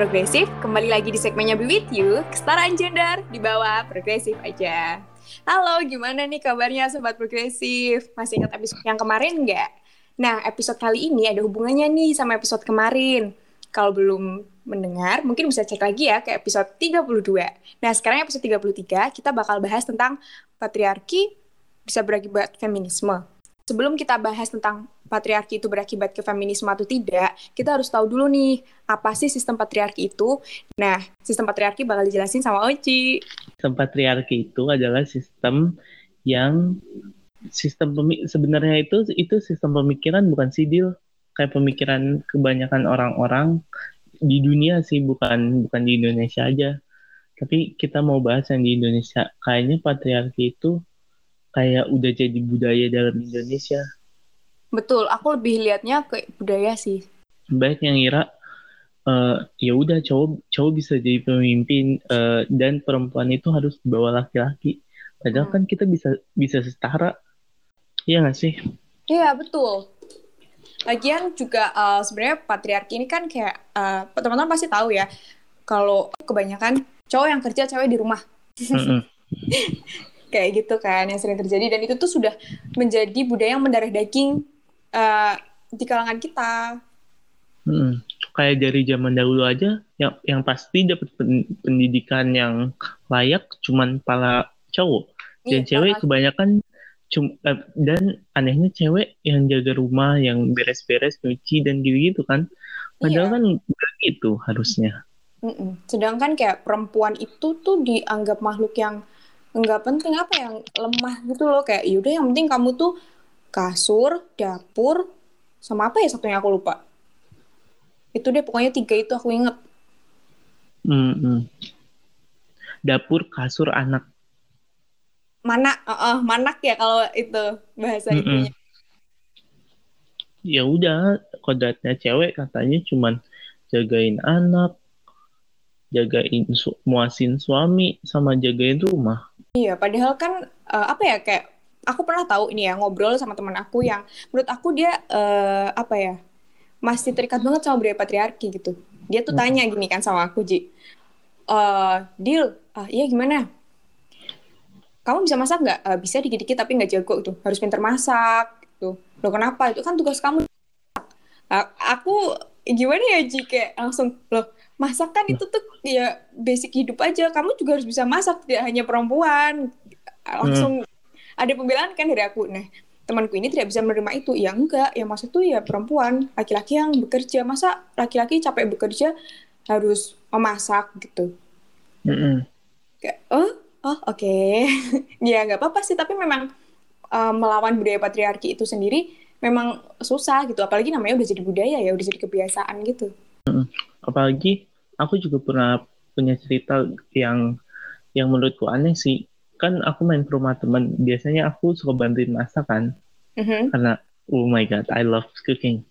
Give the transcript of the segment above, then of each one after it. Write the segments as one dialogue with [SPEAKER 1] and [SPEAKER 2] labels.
[SPEAKER 1] Progresif, kembali lagi di segmennya Be With You, kesetaraan gender di bawah Progresif aja. Halo, gimana nih kabarnya Sobat Progresif? Masih ingat episode yang kemarin nggak? Nah, episode kali ini ada hubungannya nih sama episode kemarin. Kalau belum mendengar, mungkin bisa cek lagi ya ke episode 32. Nah, sekarang episode 33, kita bakal bahas tentang patriarki bisa berakibat feminisme. Sebelum kita bahas tentang patriarki itu berakibat ke feminisme atau tidak, kita harus tahu dulu nih, apa sih sistem patriarki itu? Nah, sistem patriarki bakal dijelasin sama Oci.
[SPEAKER 2] Sistem patriarki itu adalah sistem yang sistem sebenarnya itu itu sistem pemikiran bukan sidil kayak pemikiran kebanyakan orang-orang di dunia sih bukan bukan di Indonesia aja tapi kita mau bahas yang di Indonesia kayaknya patriarki itu kayak udah jadi budaya dalam Indonesia
[SPEAKER 1] Betul, aku lebih liatnya ke budaya sih.
[SPEAKER 2] banyak yang ngira eh, ya udah cowok cowok bisa jadi pemimpin eh, dan perempuan itu harus dibawa laki-laki padahal
[SPEAKER 1] Hmm.
[SPEAKER 2] kan kita bisa bisa setara Iya nggak sih
[SPEAKER 1] Iya, betul. Lagian juga uh, sebenarnya patriarki ini kan kayak uh, teman-teman pasti tahu ya kalau kebanyakan cowok yang kerja cewek di rumah
[SPEAKER 2] Mm-mm.
[SPEAKER 1] kayak gitu kan yang sering terjadi dan itu tuh sudah menjadi budaya yang mendarah daging uh, di kalangan kita.
[SPEAKER 2] Mm-mm. kayak dari zaman dahulu aja yang yang pasti dapat pen- pendidikan yang layak cuman para cowok dan
[SPEAKER 1] Iya,
[SPEAKER 2] cewek kebanyakan cum eh, dan anehnya cewek yang jaga rumah yang beres-beres nyuci dan gitu-gitu kan padahal
[SPEAKER 1] Iya.
[SPEAKER 2] kan nggak gitu harusnya
[SPEAKER 1] Mm-mm. Sedangkan kayak perempuan itu tuh dianggap makhluk yang nggak penting apa yang lemah gitu loh kayak yaudah yang penting kamu tuh kasur, dapur, sama apa ya satunya aku lupa. Itu deh pokoknya tiga itu aku inget.
[SPEAKER 2] Mm-mm. dapur kasur anak
[SPEAKER 1] Mana, uh, manak ya kalau itu bahasa
[SPEAKER 2] Mm-mm.
[SPEAKER 1] itunya.
[SPEAKER 2] ya udah kodratnya cewek katanya cuman jagain anak jagain su muasin suami sama jagain rumah
[SPEAKER 1] Iya, padahal kan uh, apa ya kayak aku pernah tahu ini ya ngobrol sama teman aku yang menurut aku dia uh, apa ya masih terikat banget sama budaya patriarki gitu. Dia tuh
[SPEAKER 2] Hmm.
[SPEAKER 1] tanya gini kan sama aku Ji, eh Dil, ah, iya gimana? Kamu bisa masak nggak? "Eh, bisa dikit-dikit tapi nggak jago gitu. Harus pinter masak gitu. Loh kenapa? Itu kan tugas kamu. Ah, aku gimana ya Ji kayak langsung loh masak kan itu tuh ya basic hidup aja. Kamu juga harus bisa masak tidak hanya perempuan. Langsung ada pembelaan kan dari aku. Nah temanku ini tidak bisa menerima itu. Ya enggak, yang masak tuh ya perempuan. Laki-laki yang bekerja. Masa laki-laki capek bekerja harus memasak gitu.
[SPEAKER 2] Mm-mm.
[SPEAKER 1] Kayak, oh, oh oke. ya nggak apa-apa sih, tapi memang uh, melawan budaya patriarki itu sendiri memang susah gitu. Apalagi namanya udah jadi budaya ya, udah jadi kebiasaan gitu.
[SPEAKER 2] apalagi aku juga pernah punya cerita yang yang menurutku aneh sih kan aku main ke rumah teman biasanya aku suka bantuin masak kan
[SPEAKER 1] Mhm.
[SPEAKER 2] karena oh my god I love cooking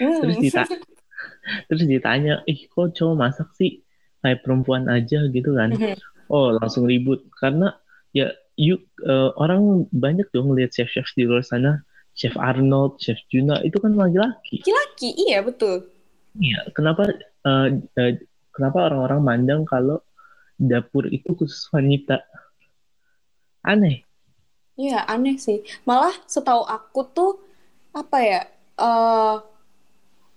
[SPEAKER 1] Hmm.
[SPEAKER 2] terus dita terus ditanya ih kok cowok masak sih kayak perempuan aja gitu kan
[SPEAKER 1] Mhm.
[SPEAKER 2] oh langsung ribut karena ya yuk eh, orang banyak dong lihat chef chef di luar sana chef Arnold chef Juna itu kan laki-laki
[SPEAKER 1] Laki, iya betul.
[SPEAKER 2] Iya, kenapa eh, eh, kenapa orang-orang mandang kalau dapur itu khusus wanita? Aneh.
[SPEAKER 1] Iya, aneh sih. Malah setahu aku tuh apa ya? eh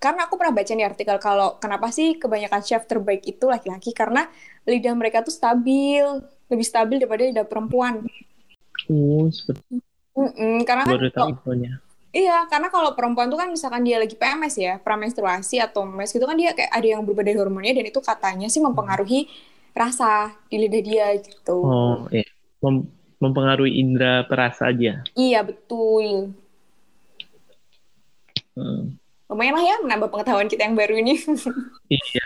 [SPEAKER 1] karena aku pernah baca nih artikel kalau kenapa sih kebanyakan chef terbaik itu laki-laki karena lidah mereka tuh stabil, lebih stabil daripada lidah perempuan.
[SPEAKER 2] Oh, seperti
[SPEAKER 1] Mm-mm, karena kan
[SPEAKER 2] baru tahu infonya.
[SPEAKER 1] iya, karena kalau perempuan tuh kan misalkan dia lagi PMS ya, pramenstruasi atau mes gitu kan dia kayak ada yang berubah dari hormonnya dan itu katanya sih mempengaruhi rasa di lidah dia gitu.
[SPEAKER 2] Oh, iya. Mem- mempengaruhi indera perasa dia.
[SPEAKER 1] Iya, betul.
[SPEAKER 2] Hmm.
[SPEAKER 1] lumayan lah ya menambah pengetahuan kita yang baru ini.
[SPEAKER 2] Iya.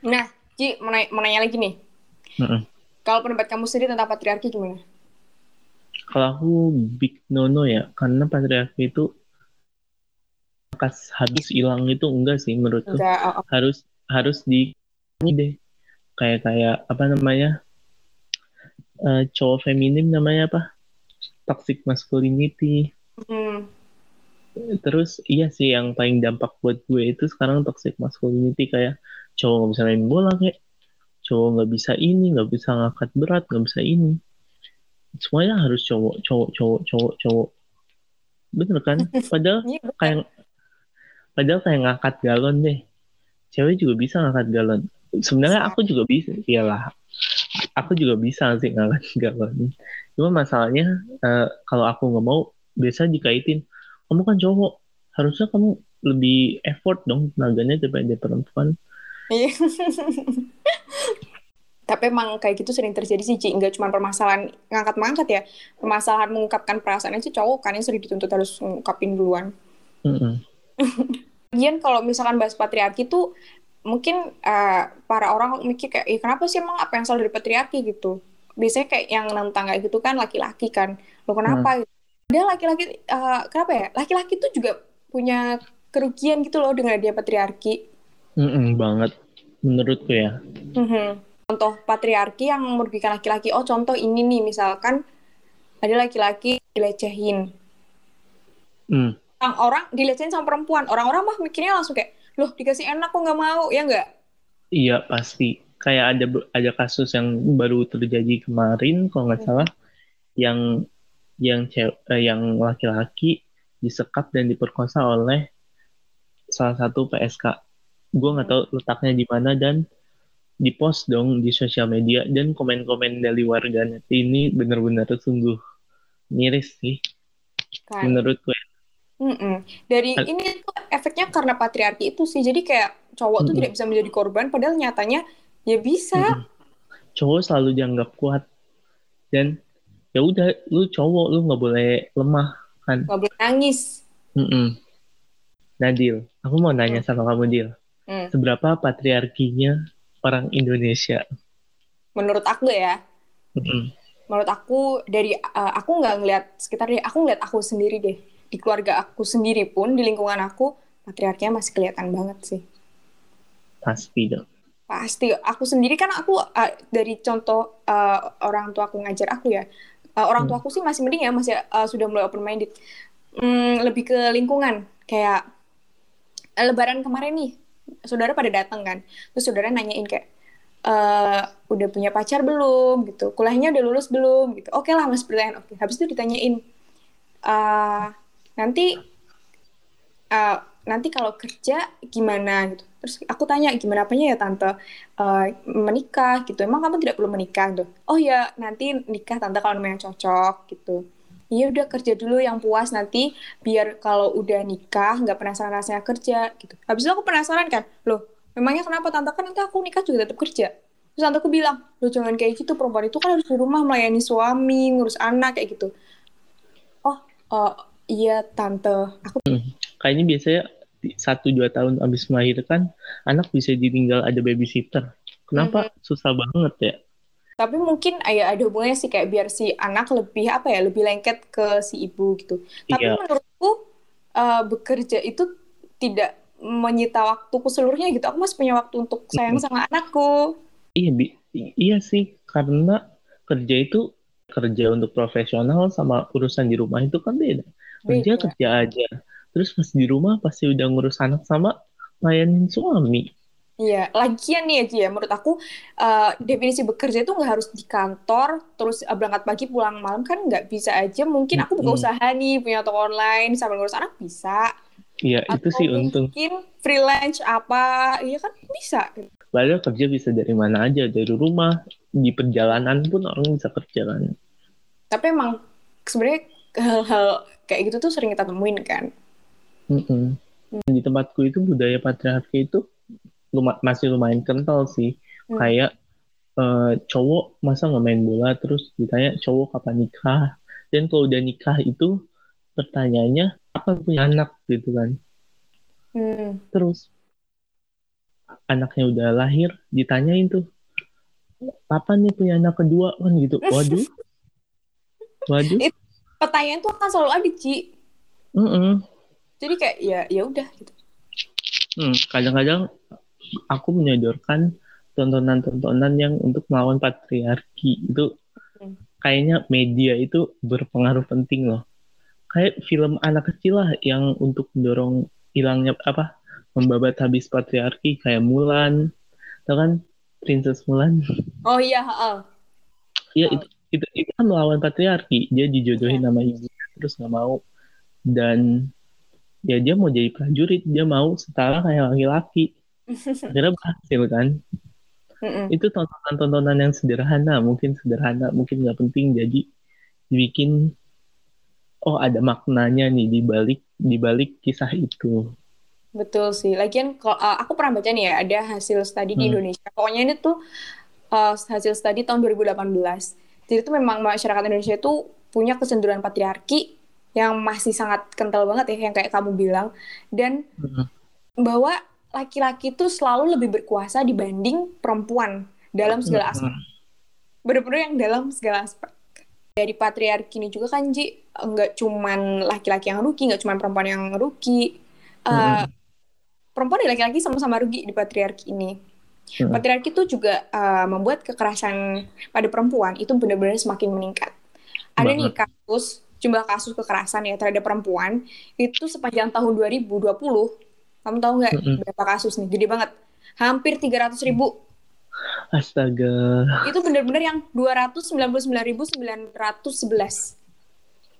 [SPEAKER 1] nah, Ji, mau nanya, mau nanya lagi nih.
[SPEAKER 2] Mm-mm.
[SPEAKER 1] Kalau pendapat kamu sendiri tentang patriarki gimana?
[SPEAKER 2] Kalau aku big no-no ya, karena patriarki itu kas habis hilang itu enggak sih menurutku.
[SPEAKER 1] Enggak, oh, oh.
[SPEAKER 2] Harus harus di ini deh. Kayak kayak apa namanya? Eh, cowok feminim namanya apa? Toxic masculinity.
[SPEAKER 1] Hmm,
[SPEAKER 2] Terus iya sih yang paling dampak buat gue itu sekarang toxic masculinity kayak cowok nggak bisa main bola kayak cowok nggak bisa ini nggak bisa ngangkat berat nggak bisa ini. Semuanya harus cowok cowok cowok cowok cowok. Bener kan? Padahal
[SPEAKER 1] Iya,
[SPEAKER 2] kayak padahal kayak ngangkat galon deh. Cewek juga bisa ngangkat galon. Sebenarnya aku juga bisa iyalah aku juga bisa sih ngangkat galon cuma masalahnya eh, kalau aku nggak mau biasa dikaitin kamu kan cowok harusnya kamu lebih effort dong tenaganya daripada perempuan
[SPEAKER 1] Iya. Tapi emang kayak gitu sering terjadi sih, Ci. Nggak cuma permasalahan ngangkat-mangkat ya. Permasalahan mengungkapkan perasaan aja cowok kan yang sering dituntut harus ngungkapin duluan.
[SPEAKER 2] Mm-mm.
[SPEAKER 1] Lagian kalau misalkan bahas patriarki tuh mungkin eh, para orang mikir kayak, "Ih, kenapa sih emang apa yang salah dari patriarki gitu? Biasanya kayak yang nentang kayak gitu kan laki-laki kan. Lo kenapa? Dia laki-laki, eh, kenapa ya? Laki-laki tuh juga punya kerugian gitu loh dengan dia patriarki.
[SPEAKER 2] Mm-mm, banget menurutku ya
[SPEAKER 1] Mhm. Contoh patriarki yang merugikan laki-laki. Oh, contoh ini nih, misalkan ada laki-laki dilecehin.
[SPEAKER 2] Mm.
[SPEAKER 1] Orang-orang dilecehin sama perempuan. Orang-orang mah mikirnya langsung kayak, loh dikasih enak kok nggak mau, ya nggak?
[SPEAKER 2] Iya pasti. Kayak ada ada kasus yang baru terjadi kemarin kalau nggak salah yang yang cew- eh, yang laki-laki disekap dan diperkosa oleh salah satu PSK. Gue nggak tahu letaknya di mana dan dipost dong di sosial media dan komen-komen dari warganet ini benar-benar sungguh miris sih
[SPEAKER 1] Kan.
[SPEAKER 2] menurut gue.
[SPEAKER 1] Mm-mm. Dari
[SPEAKER 2] Al-
[SPEAKER 1] ini tuh efeknya karena patriarki itu sih. Jadi kayak cowok tuh
[SPEAKER 2] Mm-mm.
[SPEAKER 1] tidak bisa menjadi korban, padahal nyatanya ya bisa.
[SPEAKER 2] Mm-mm. Cowok selalu dianggap kuat dan ya udah lu cowok lu nggak boleh lemah kan.
[SPEAKER 1] Nggak boleh nangis.
[SPEAKER 2] Mm-mm. Nadil, aku mau nanya sama kamu Dil,
[SPEAKER 1] Hmm.
[SPEAKER 2] seberapa patriarkinya orang Indonesia?
[SPEAKER 1] Menurut aku ya,
[SPEAKER 2] Mm-mm.
[SPEAKER 1] menurut aku dari uh, aku nggak ngeliat sekitar deh, aku ngeliat aku sendiri deh. Di keluarga aku sendiri pun, di lingkungan aku, patriarkinya masih kelihatan banget sih.
[SPEAKER 2] Pasti dong.
[SPEAKER 1] Pasti, aku sendiri kan aku uh, dari contoh uh, orang tua aku ngajar aku ya, uh, orang tua aku sih masih mending ya, masih uh, sudah mulai open minded. Hmm, lebih ke lingkungan, kayak uh, Lebaran kemarin nih, saudara pada datang kan, terus saudara nanyain kayak, eh udah punya pacar belum gitu, kuliahnya udah lulus belum gitu. Oke lah mas pertanyaan, oke. Habis itu ditanyain, eh nanti eh, nanti kalau kerja gimana gitu. Terus aku tanya gimana apanya ya tante Eh, menikah gitu. Emang kamu tidak perlu menikah gitu. Oh ya nanti nikah tante kalau namanya cocok gitu. Iya udah kerja dulu yang puas nanti biar kalau udah nikah nggak penasaran rasanya kerja gitu. Habis itu aku penasaran kan, loh memangnya kenapa tante kan nanti aku nikah juga tetap kerja. Terus tanteku bilang, loh jangan kayak gitu perempuan itu kan harus di rumah melayani suami, ngurus anak kayak gitu. Oh, eh, iya tante, aku
[SPEAKER 2] Kayaknya biasanya satu dua tahun habis melahirkan anak bisa ditinggal ada babysitter. Kenapa susah banget ya?
[SPEAKER 1] Tapi mungkin ya ada hubungannya sih kayak biar si anak lebih apa ya lebih lengket ke si ibu gitu. Tapi
[SPEAKER 2] Iya.
[SPEAKER 1] menurutku eh, bekerja itu tidak menyita waktuku seluruhnya gitu. Aku masih punya waktu untuk sayang sama anakku.
[SPEAKER 2] Iya, bi- iya sih, karena kerja itu kerja untuk profesional sama urusan di rumah itu kan beda. Kerja
[SPEAKER 1] Beda.
[SPEAKER 2] kerja aja. Terus pas di rumah pasti udah ngurus anak sama layanin suami.
[SPEAKER 1] Iya, lagian nih aja ya, menurut aku eh, definisi bekerja itu nggak harus di kantor, terus eh, berangkat pagi pulang malam kan nggak bisa aja. Mungkin aku buka usaha nih, punya toko online sambil ngurus anak bisa.
[SPEAKER 2] Iya, itu sih untung.
[SPEAKER 1] mungkin freelance apa, iya kan bisa.
[SPEAKER 2] Padahal kerja bisa dari mana aja, dari rumah, di perjalanan pun orang bisa kerja kan.
[SPEAKER 1] Tapi emang sebenarnya hal-hal kayak gitu tuh sering kita temuin kan.
[SPEAKER 2] Mm-mm. Di tempatku itu budaya patriarki itu luma- masih lumayan kental sih.
[SPEAKER 1] Hmm.
[SPEAKER 2] Kayak eh, cowok masa nggak main bola terus ditanya cowok kapan nikah. Dan kalau udah nikah itu pertanyaannya apa punya anak gitu kan.
[SPEAKER 1] Hmm.
[SPEAKER 2] Terus anaknya udah lahir, ditanyain tuh, kapan nih punya anak kedua kan gitu. Waduh, waduh.
[SPEAKER 1] It- Pertanyaan tuh akan selalu ada, Ci.
[SPEAKER 2] Mm-mm.
[SPEAKER 1] Jadi kayak ya ya udah gitu.
[SPEAKER 2] Hmm, kadang-kadang aku menyodorkan tontonan-tontonan yang untuk melawan patriarki itu
[SPEAKER 1] Hmm.
[SPEAKER 2] kayaknya media itu berpengaruh penting loh. Kayak film anak kecil lah yang untuk mendorong hilangnya apa membabat habis patriarki kayak Mulan, kan Princess Mulan?
[SPEAKER 1] Oh iya, heeh.
[SPEAKER 2] Iya
[SPEAKER 1] Oh.
[SPEAKER 2] itu, itu itu kan melawan patriarki. Dia dijodohin
[SPEAKER 1] Iya.
[SPEAKER 2] sama ibunya terus nggak mau dan ya dia mau jadi prajurit dia mau setara kayak laki-laki. Akhirnya berhasil kan?
[SPEAKER 1] Mm-mm.
[SPEAKER 2] itu tontonan-tontonan yang sederhana mungkin sederhana mungkin nggak penting jadi dibikin oh ada maknanya nih di balik di balik kisah itu
[SPEAKER 1] Betul sih. Lagian kalau uh, aku pernah baca nih ya, ada hasil studi di
[SPEAKER 2] Hmm.
[SPEAKER 1] Indonesia. Pokoknya ini tuh uh, hasil studi tahun 2018. Jadi itu memang masyarakat Indonesia itu punya kecenderungan patriarki yang masih sangat kental banget ya, yang kayak kamu bilang. Dan
[SPEAKER 2] Hmm.
[SPEAKER 1] bahwa laki-laki itu selalu lebih berkuasa dibanding perempuan dalam segala aspek. Bener-bener yang dalam segala aspek. Dari patriarki ini juga kan, Ji, nggak cuman laki-laki yang rugi, nggak cuman perempuan yang rugi. Uh, Perempuan dan laki-laki sama-sama rugi di patriarki ini.
[SPEAKER 2] Hmm.
[SPEAKER 1] Patriarki itu juga uh, membuat kekerasan pada perempuan itu benar-benar semakin meningkat. Ada nih kasus, jumlah kasus kekerasan ya terhadap perempuan itu sepanjang tahun 2020 kamu tahu nggak
[SPEAKER 2] Mm-mm.
[SPEAKER 1] berapa kasus nih? Gede banget. Hampir 300 ribu.
[SPEAKER 2] astaga
[SPEAKER 1] Itu benar-benar yang 299.911.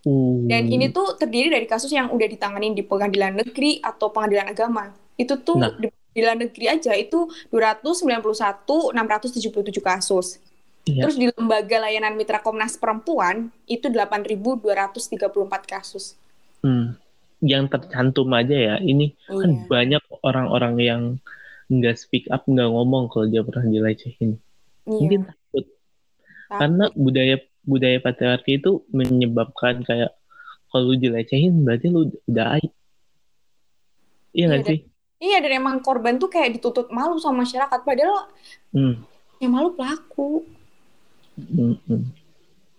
[SPEAKER 2] uh,
[SPEAKER 1] Dan ini tuh terdiri dari kasus yang udah ditanganin di pengadilan negeri atau pengadilan agama. Itu tuh
[SPEAKER 2] Nah.
[SPEAKER 1] Di pengadilan negeri aja itu 291.677 kasus.
[SPEAKER 2] Iya.
[SPEAKER 1] Terus di lembaga layanan mitra Komnas Perempuan itu 8.234 kasus.
[SPEAKER 2] hmm, yang tercantum aja ya ini kan
[SPEAKER 1] Iya.
[SPEAKER 2] banyak orang-orang yang nggak speak up nggak ngomong kalau dia pernah dilecehin mungkin
[SPEAKER 1] Iya.
[SPEAKER 2] takut
[SPEAKER 1] Takut.
[SPEAKER 2] karena budaya budaya patriarki itu menyebabkan kayak kalau lu dilecehin berarti lu udah aib iya nggak
[SPEAKER 1] Iya,
[SPEAKER 2] sih
[SPEAKER 1] Iya, dan emang korban tuh kayak dituntut malu sama masyarakat. Padahal
[SPEAKER 2] hmm.
[SPEAKER 1] yang malu pelaku.
[SPEAKER 2] Hmm, hmm.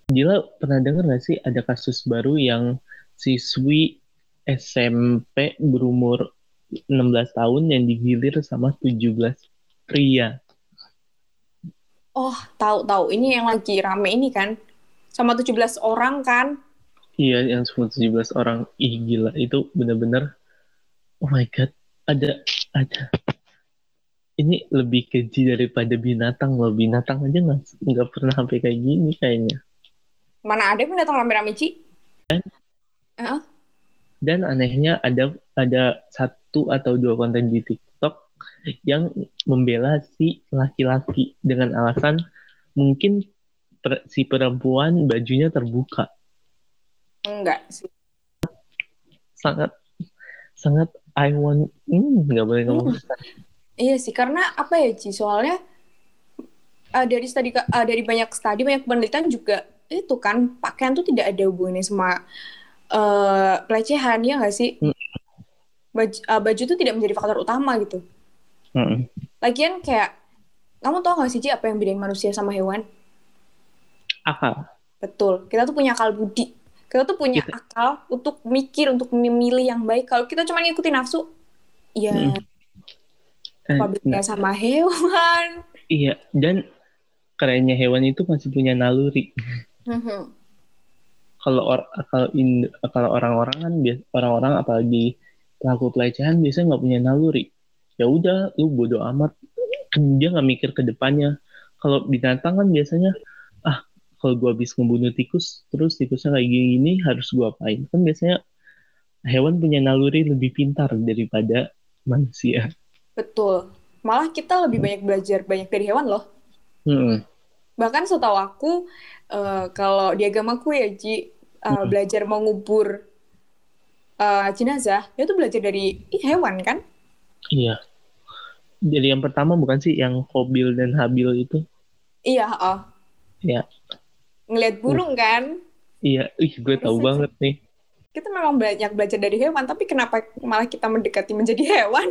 [SPEAKER 2] Gila pernah dengar gak sih ada kasus baru yang siswi SMP berumur 16 tahun yang digilir sama 17 pria.
[SPEAKER 1] Oh, tahu-tahu. Ini yang lagi rame ini kan. Sama 17 orang kan.
[SPEAKER 2] Iya, yang semua 17 orang. Ih, gila. Itu bener-bener, oh my God, ada, ada. Ini lebih keji daripada binatang loh. Binatang aja nggak nggak pernah sampai kayak gini kayaknya.
[SPEAKER 1] Mana ada yang datang rame-rame, Ci? Heeh.
[SPEAKER 2] Dan anehnya ada ada satu atau dua konten di TikTok yang membela si laki-laki dengan alasan mungkin per- si perempuan bajunya terbuka.
[SPEAKER 1] Enggak sih.
[SPEAKER 2] Sangat sangat I want hmm, nggak boleh ngomong kasar.
[SPEAKER 1] Iya sih, karena apa ya, Ci? Soalnya uh, dari studi uh, dari banyak studi, banyak penelitian juga itu kan pakaian tuh tidak ada hubungannya sama uh, pelecehan ya nggak sih?
[SPEAKER 2] Hmm.
[SPEAKER 1] Baju, uh, baju tuh tidak menjadi faktor utama gitu.
[SPEAKER 2] Mm-mm.
[SPEAKER 1] Lagian kayak kamu tau gak sih Ci apa yang bedain manusia sama hewan?
[SPEAKER 2] Akal.
[SPEAKER 1] Betul. Kita tuh punya akal budi. Kita tuh punya
[SPEAKER 2] Kita-
[SPEAKER 1] akal untuk mikir, untuk memilih yang baik. Kalau kita cuma ngikutin nafsu, ya
[SPEAKER 2] Mm. Eh,
[SPEAKER 1] apa bedanya sama hewan?
[SPEAKER 2] Iya, dan kerennya hewan itu masih punya naluri.
[SPEAKER 1] Mhm.
[SPEAKER 2] Kalau or, kalau in- kalau orang-orang kan orang-orang apalagi pelaku pelecehan biasanya nggak punya naluri. Ya udah, lu bodo amat. Dia nggak mikir ke depannya. Kalau binatang kan biasanya, kalau gua habis ngebunuh tikus, terus tikusnya kayak gini, harus gua apain? Kan biasanya hewan punya naluri lebih pintar daripada manusia.
[SPEAKER 1] Betul. Malah kita lebih banyak belajar banyak dari hewan loh.
[SPEAKER 2] Hmm.
[SPEAKER 1] Bahkan setahu aku, eh, kalau di agamaku ya, Ji, eh,
[SPEAKER 2] Hmm.
[SPEAKER 1] belajar mengubur eh, jenazah, itu belajar dari ih, hewan kan?
[SPEAKER 2] Iya. Jadi yang pertama bukan sih yang Kobil dan Habil itu?
[SPEAKER 1] Iya, oh.
[SPEAKER 2] Iya.
[SPEAKER 1] Ngeliat burung kan?
[SPEAKER 2] Iya, ih gue tahu banget nih.
[SPEAKER 1] kita memang banyak belajar dari hewan, tapi kenapa malah kita mendekati menjadi hewan?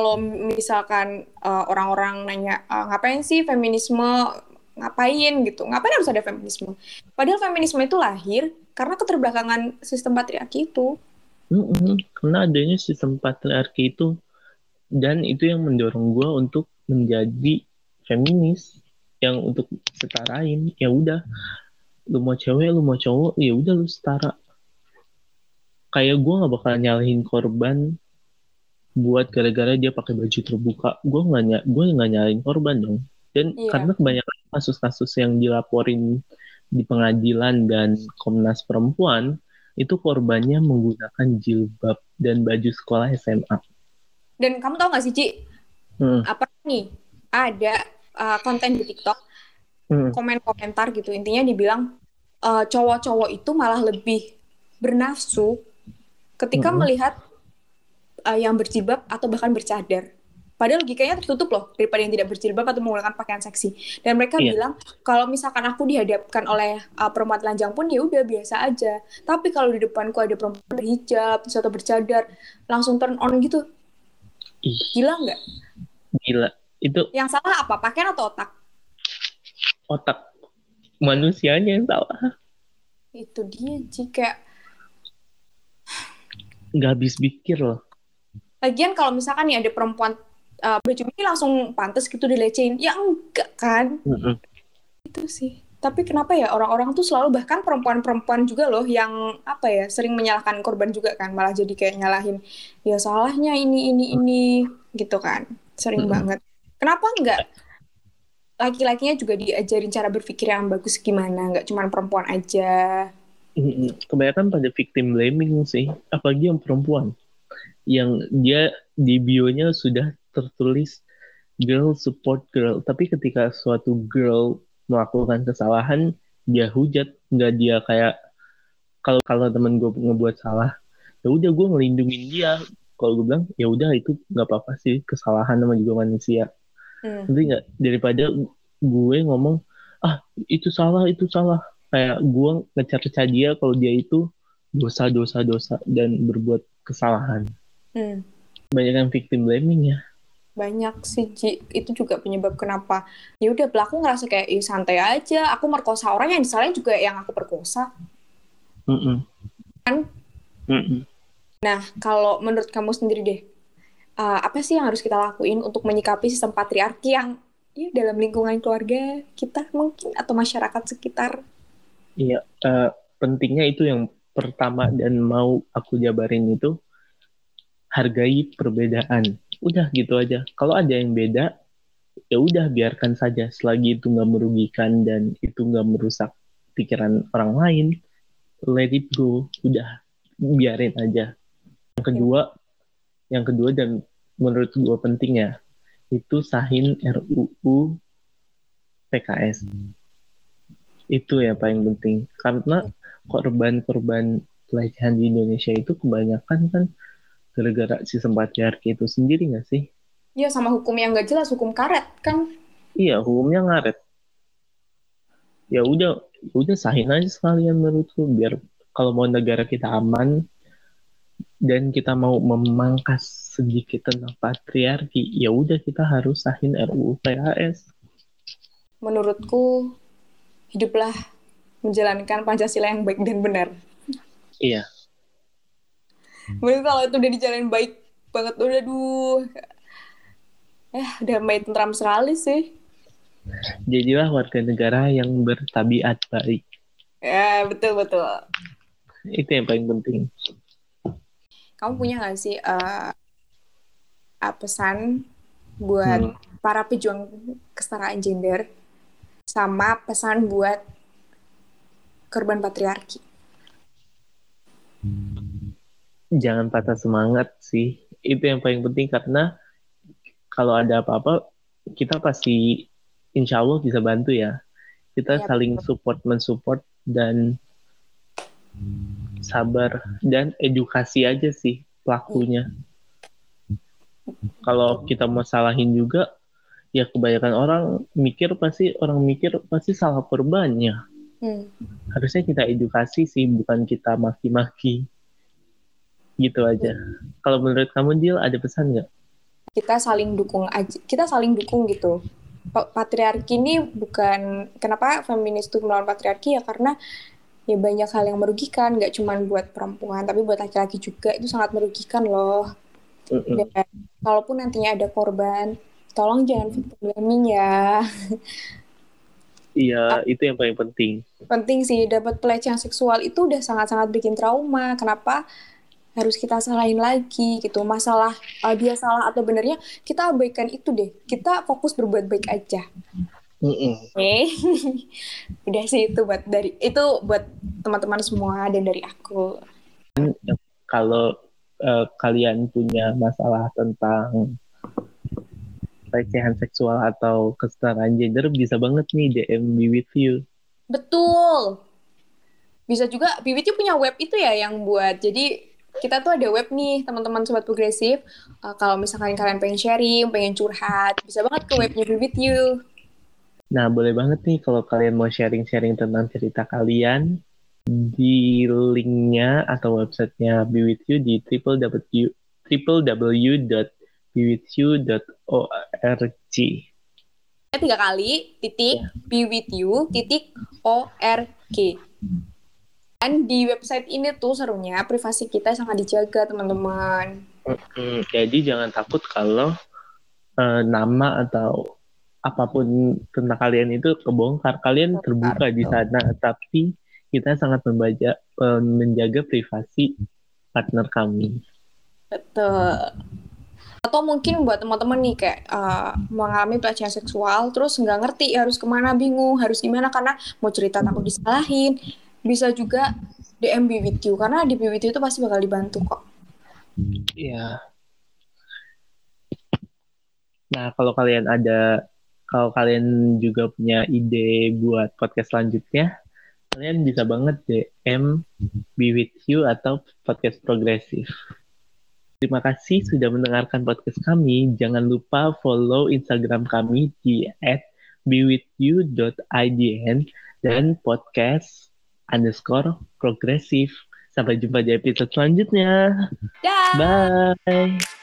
[SPEAKER 1] Kalau misalkan uh, orang-orang nanya, uh, ngapain sih feminisme, ngapain gitu, ngapain harus ada feminisme? Padahal feminisme itu lahir karena keterbelakangan sistem patriarki itu.
[SPEAKER 2] Mm-mm, karena adanya sistem patriarki itu, dan itu yang mendorong gue untuk menjadi feminis, yang untuk setarain, ya udah, lu mau cewek, lu mau cowok, ya udah lu setara kayak gue nggak bakal nyalahin korban buat gara-gara dia pakai baju terbuka gue nggak ny gue nggak nyalahin korban dong dan yeah. karena kebanyakan kasus-kasus yang dilaporin di pengadilan dan Komnas Perempuan itu korbannya menggunakan jilbab dan baju sekolah SMA.
[SPEAKER 1] Dan kamu tahu gak sih Ci? Hmm. Apa nih? Ada uh, konten di TikTok hmm. komen-komentar gitu intinya dibilang uh, cowok-cowok itu malah lebih bernafsu ketika hmm. melihat uh, yang berjilbab atau bahkan bercadar. Padahal logikanya tertutup loh daripada yang tidak berjilbab atau menggunakan pakaian seksi. Dan mereka yeah. bilang kalau misalkan aku dihadapkan oleh uh, perempuan telanjang pun ya udah biasa aja. Tapi kalau di depanku ada perempuan berhijab atau bercadar, langsung turn on gitu. Ih. Gila nggak?
[SPEAKER 2] Gila. Itu.
[SPEAKER 1] Yang salah apa? Pakaian atau otak?
[SPEAKER 2] Otak. Manusianya yang salah.
[SPEAKER 1] Itu dia jika
[SPEAKER 2] nggak habis pikir loh.
[SPEAKER 1] Lagian kalau misalkan nih ada perempuan uh, baju ini langsung pantas gitu dilecehin, ya enggak kan? Mm -hmm. Itu sih. Tapi kenapa ya orang-orang tuh selalu bahkan perempuan-perempuan juga loh yang apa ya sering menyalahkan korban juga kan malah jadi kayak nyalahin ya salahnya ini ini ini gitu kan sering mm -hmm. banget. Kenapa enggak laki-lakinya juga diajarin cara berpikir yang bagus gimana? Nggak cuma perempuan aja.
[SPEAKER 2] Kebanyakan pada victim blaming sih apalagi yang perempuan. Yang dia di bionya sudah tertulis girl support girl. Tapi ketika suatu girl melakukan kesalahan dia hujat. Nggak dia kayak kalau kalau temen gue ngebuat salah ya udah gue ngelindungin dia. Kalau gue bilang ya udah itu nggak apa-apa sih kesalahan sama juga manusia hmm. nanti nggak daripada gue ngomong ah itu salah itu salah kayak gue ngecerca dia kalau dia itu dosa dosa dosa dan berbuat kesalahan hmm. banyak yang victim blaming ya
[SPEAKER 1] banyak sih Ji. itu juga penyebab kenapa ya udah pelaku ngerasa kayak Ih, santai aja aku merkosa orang yang disalahin juga yang aku perkosa mm -mm. kan mm -mm. nah kalau menurut kamu sendiri deh uh, apa sih yang harus kita lakuin untuk menyikapi sistem patriarki yang ya dalam lingkungan keluarga kita mungkin atau masyarakat sekitar
[SPEAKER 2] Iya, uh, pentingnya itu yang pertama dan mau aku jabarin itu hargai perbedaan. Udah gitu aja. Kalau ada yang beda, ya udah biarkan saja selagi itu nggak merugikan dan itu nggak merusak pikiran orang lain. Let it go. Udah biarin aja. Yang kedua, yang kedua dan menurut gue penting ya, itu sahin RUU PKS itu ya paling penting karena korban-korban pelecehan di Indonesia itu kebanyakan kan gara-gara sistem patriarki itu sendiri nggak sih?
[SPEAKER 1] Iya sama hukum yang nggak jelas hukum karet kan?
[SPEAKER 2] Iya hukumnya ngaret. Ya udah udah sahin aja sekalian menurutku biar kalau mau negara kita aman dan kita mau memangkas sedikit tentang patriarki ya udah kita harus sahin RUU PHS.
[SPEAKER 1] Menurutku hiduplah menjalankan Pancasila yang baik dan benar.
[SPEAKER 2] Iya.
[SPEAKER 1] Mungkin kalau itu udah dijalanin baik banget, udah duh, eh udah main tentram sekali sih.
[SPEAKER 2] Jadilah warga negara yang bertabiat baik.
[SPEAKER 1] Ya betul betul.
[SPEAKER 2] Itu yang paling penting.
[SPEAKER 1] Kamu punya gak sih uh, pesan buat hmm. para pejuang kesetaraan gender sama pesan buat korban patriarki?
[SPEAKER 2] Jangan patah semangat sih. Itu yang paling penting karena kalau ada apa-apa kita pasti insya Allah bisa bantu ya. Kita ya, saling betul. support mensupport dan sabar dan edukasi aja sih pelakunya. Kalau kita mau salahin juga ya kebanyakan orang mikir pasti orang mikir pasti salah korbannya. Hmm. Harusnya kita edukasi sih, bukan kita maki-maki. gitu aja. Kalau menurut kamu Dil ada pesan nggak?
[SPEAKER 1] Kita saling dukung aja, kita saling dukung gitu. Pa- Patriarki ini bukan kenapa feminis itu melawan patriarki ya karena ya banyak hal yang merugikan, nggak cuma buat perempuan tapi buat laki-laki juga itu sangat merugikan loh. Dan kalaupun nantinya ada korban, tolong jangan victim blaming ya.
[SPEAKER 2] Iya, itu yang paling penting.
[SPEAKER 1] penting sih dapat pelecehan seksual itu udah sangat-sangat bikin trauma. Kenapa harus kita salahin lagi gitu? Masalah uh, dia salah atau benernya kita abaikan itu deh. Kita fokus berbuat baik aja.
[SPEAKER 2] Mm-mm.
[SPEAKER 1] Oke. udah sih itu buat dari itu buat teman-teman semua dan dari aku.
[SPEAKER 2] Kalau eh, kalian punya masalah tentang pelecehan seksual atau kesetaraan gender, bisa banget nih DM Be With You.
[SPEAKER 1] Betul. Bisa juga Bibit punya web itu ya yang buat. Jadi kita tuh ada web nih teman-teman sobat progresif. Uh, kalau misalkan kalian pengen sharing, pengen curhat, bisa banget ke webnya Bibit You.
[SPEAKER 2] Nah, boleh banget nih kalau kalian mau sharing-sharing tentang cerita kalian di linknya atau websitenya Be With You di www www.bewithyou.org.
[SPEAKER 1] tiga kali titik be with you titik org. Dan di website ini tuh serunya privasi kita sangat dijaga teman-teman.
[SPEAKER 2] Mm, jadi jangan takut kalau eh, nama atau apa pun tentang kalian itu kebongkar. Kalian terbuka di sana, tapi kita sangat membaca, eh, menjaga privasi partner kami.
[SPEAKER 1] betul atau mungkin buat teman-teman nih kayak uh, mengalami pelecehan seksual terus nggak ngerti harus ke mana bingung harus gimana karena mau cerita takut disalahin bisa juga DM Be With You karena di Be With You itu pasti bakal dibantu kok
[SPEAKER 2] Iya. Nah, kalau kalian ada, kalau kalian juga punya ide buat podcast selanjutnya, kalian bisa banget DM Be With You atau podcast progresif. Terima kasih sudah mendengarkan podcast kami. Jangan lupa follow Instagram kami di @bewithyou.idn dan podcast underscore progresif. Sampai jumpa di episode selanjutnya.
[SPEAKER 1] dah
[SPEAKER 2] Bye.